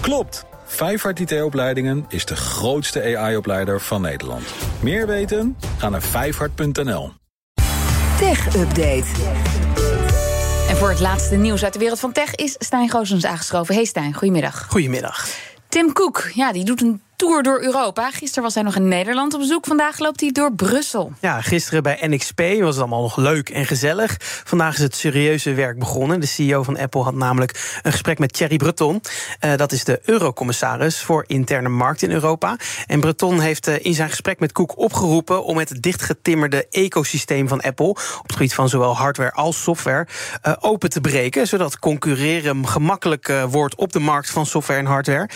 Klopt! Vijfhart IT-opleidingen is de grootste AI-opleider van Nederland. Meer weten? Ga naar vijfhart.nl. Tech Update. En voor het laatste nieuws uit de wereld van tech is Stijn Goosens aangeschoven. Hey Stijn, goedemiddag. Goedemiddag. Tim Cook, ja, die doet een tour door Europa. Gisteren was hij nog in Nederland op bezoek. Vandaag loopt hij door Brussel. Ja, gisteren bij NXP was het allemaal nog leuk en gezellig. Vandaag is het serieuze werk begonnen. De CEO van Apple had namelijk een gesprek met Thierry Breton. Uh, dat is de eurocommissaris voor interne markt in Europa. En Breton heeft uh, in zijn gesprek met Cook opgeroepen om het dichtgetimmerde ecosysteem van Apple op het gebied van zowel hardware als software uh, open te breken, zodat concurreren gemakkelijk wordt op de markt van software en hardware.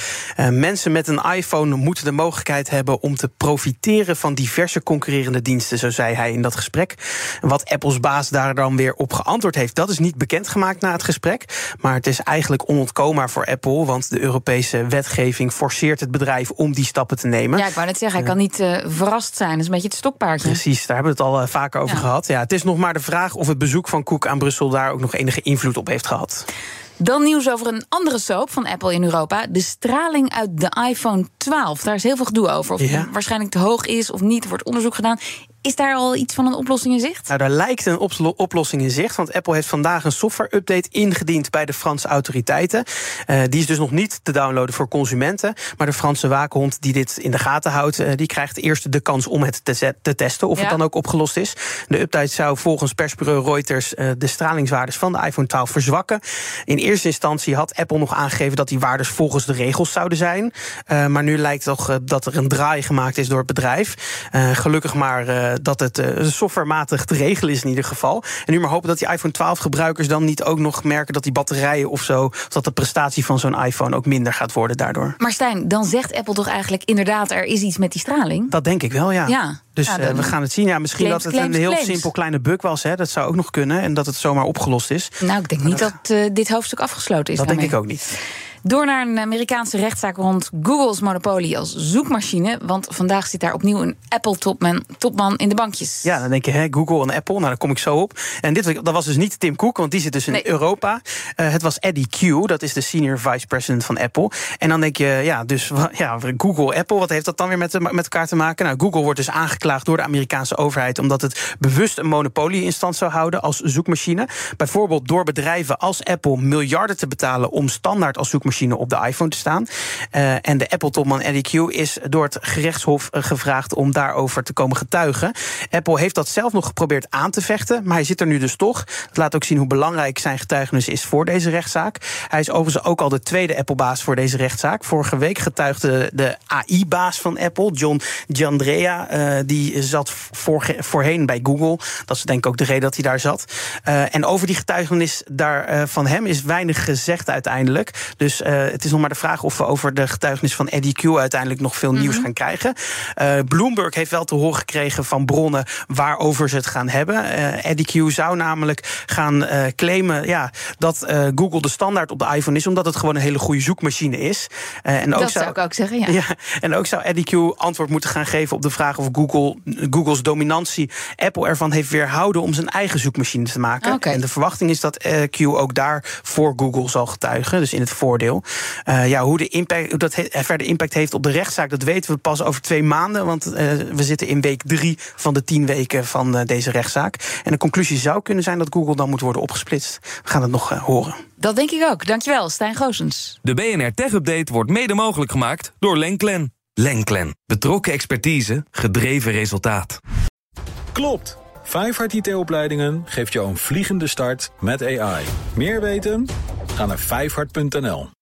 mensen met een iPhone moeten de mogelijkheid hebben om te profiteren van diverse concurrerende diensten, zo zei hij in dat gesprek. Wat Apples baas daar dan weer op geantwoord heeft, dat is niet bekendgemaakt na het gesprek. Maar het is eigenlijk onontkoombaar voor Apple, want de Europese wetgeving forceert het bedrijf om die stappen te nemen. Ja, ik wou net zeggen, hij kan niet uh, verrast zijn. Dat is een beetje het stokpaardje. Precies, daar hebben we het al uh, vaker over ja. gehad. Ja, het is nog maar de vraag of het bezoek van Cook aan Brussel daar ook nog enige invloed op heeft gehad. Dan nieuws over een andere soap van Apple in Europa. De straling uit de iPhone 12. Daar is heel veel gedoe over. Of ja. die waarschijnlijk te hoog is of niet. Er wordt onderzoek gedaan. Is daar al iets van een oplossing in zicht? Nou, daar lijkt een oplossing in zicht. Want Apple heeft vandaag een software-update ingediend bij de Franse autoriteiten. Uh, die is dus nog niet te downloaden voor consumenten. Maar de Franse waakhond die dit in de gaten houdt, uh, die krijgt eerst de kans om het te, te testen. Of ja. het dan ook opgelost is. De update zou volgens persbureau Reuters uh, de stralingswaardes van de iPhone 12 verzwakken. In eerste instantie had Apple nog aangegeven dat die waardes volgens de regels zouden zijn. maar nu lijkt toch dat er een draai gemaakt is door het bedrijf. gelukkig maar dat het uh, softwarematig te regelen is in ieder geval. En nu maar hopen dat die iPhone 12 gebruikers dan niet ook nog merken dat die batterijen of zo, of dat de prestatie van zo'n iPhone ook minder gaat worden daardoor. Maar Stijn, dan zegt Apple toch eigenlijk inderdaad er is iets met die straling? Dat denk ik wel, ja. ja. Dus ja, uh, we gaan het zien. Ja, misschien claims, dat het claims, een heel claims. simpel kleine bug was. Hè. Dat zou ook nog kunnen. En dat het zomaar opgelost is. Nou, ik denk niet dat, dat uh, dit hoofdstuk afgesloten is. Dat daarmee. denk ik ook niet. Door naar een Amerikaanse rechtszaak rond Google's monopolie als zoekmachine. Want vandaag zit daar opnieuw een Apple-topman topman in de bankjes. Ja, dan denk je, hè, Google en Apple, nou daar kom ik zo op. En dit dat was dus niet Tim Cook, want die zit dus in nee. Europa. Uh, het was Eddie Q, dat is de senior vice president van Apple. En dan denk je, ja, dus ja, Google, Apple, wat heeft dat dan weer met, met elkaar te maken? Nou, Google wordt dus aangeklaagd door de Amerikaanse overheid omdat het bewust een monopolie in stand zou houden als zoekmachine. Bijvoorbeeld door bedrijven als Apple miljarden te betalen om standaard als zoekmachine op de iPhone te staan. Uh, en de Apple-topman Eddie Q is door het gerechtshof uh, gevraagd om daarover te komen getuigen. Apple heeft dat zelf nog geprobeerd aan te vechten, maar hij zit er nu dus toch. Dat laat ook zien hoe belangrijk zijn getuigenis is voor deze rechtszaak. Hij is overigens ook al de tweede Apple-baas voor deze rechtszaak. Vorige week getuigde de AI-baas van Apple, John Giandrea. Uh, die zat voor, voorheen bij Google. Dat is denk ik ook de reden dat hij daar zat. en over die getuigenis daar, van hem is weinig gezegd uiteindelijk. Dus het is nog maar de vraag of we over de getuigenis van Eddie Q uiteindelijk nog veel nieuws mm -hmm. gaan krijgen. Uh, Bloomberg heeft wel te horen gekregen van bronnen waarover ze het gaan hebben. Uh, Eddie Q zou namelijk gaan claimen ja, dat Google de standaard op de iPhone is, omdat het gewoon een hele goede zoekmachine is. en ook dat zou ik ook zeggen, ja. ja. En ook zou Eddie Q antwoord moeten gaan geven op de vraag of Google, Googles dominantie Apple ervan heeft weerhouden om zijn eigen zoekmachine te maken. Okay. En de verwachting is dat Q ook daar voor Google zal getuigen, dus in het voordeel. Uh, ja, hoe de impact, hoe dat he, verder impact heeft op de rechtszaak, dat weten we pas over twee maanden. Want uh, we zitten in week drie van de tien weken van uh, deze rechtszaak. En de conclusie zou kunnen zijn dat Google dan moet worden opgesplitst. We gaan het nog horen. Dat denk ik ook. Dankjewel, Stijn Goosens. De BNR Tech Update wordt mede mogelijk gemaakt door Lenklen. Lenklen. Betrokken expertise, gedreven resultaat. Klopt. Vijfhart IT-opleidingen geeft jou een vliegende start met AI. Meer weten? Ga naar vijfhart.nl.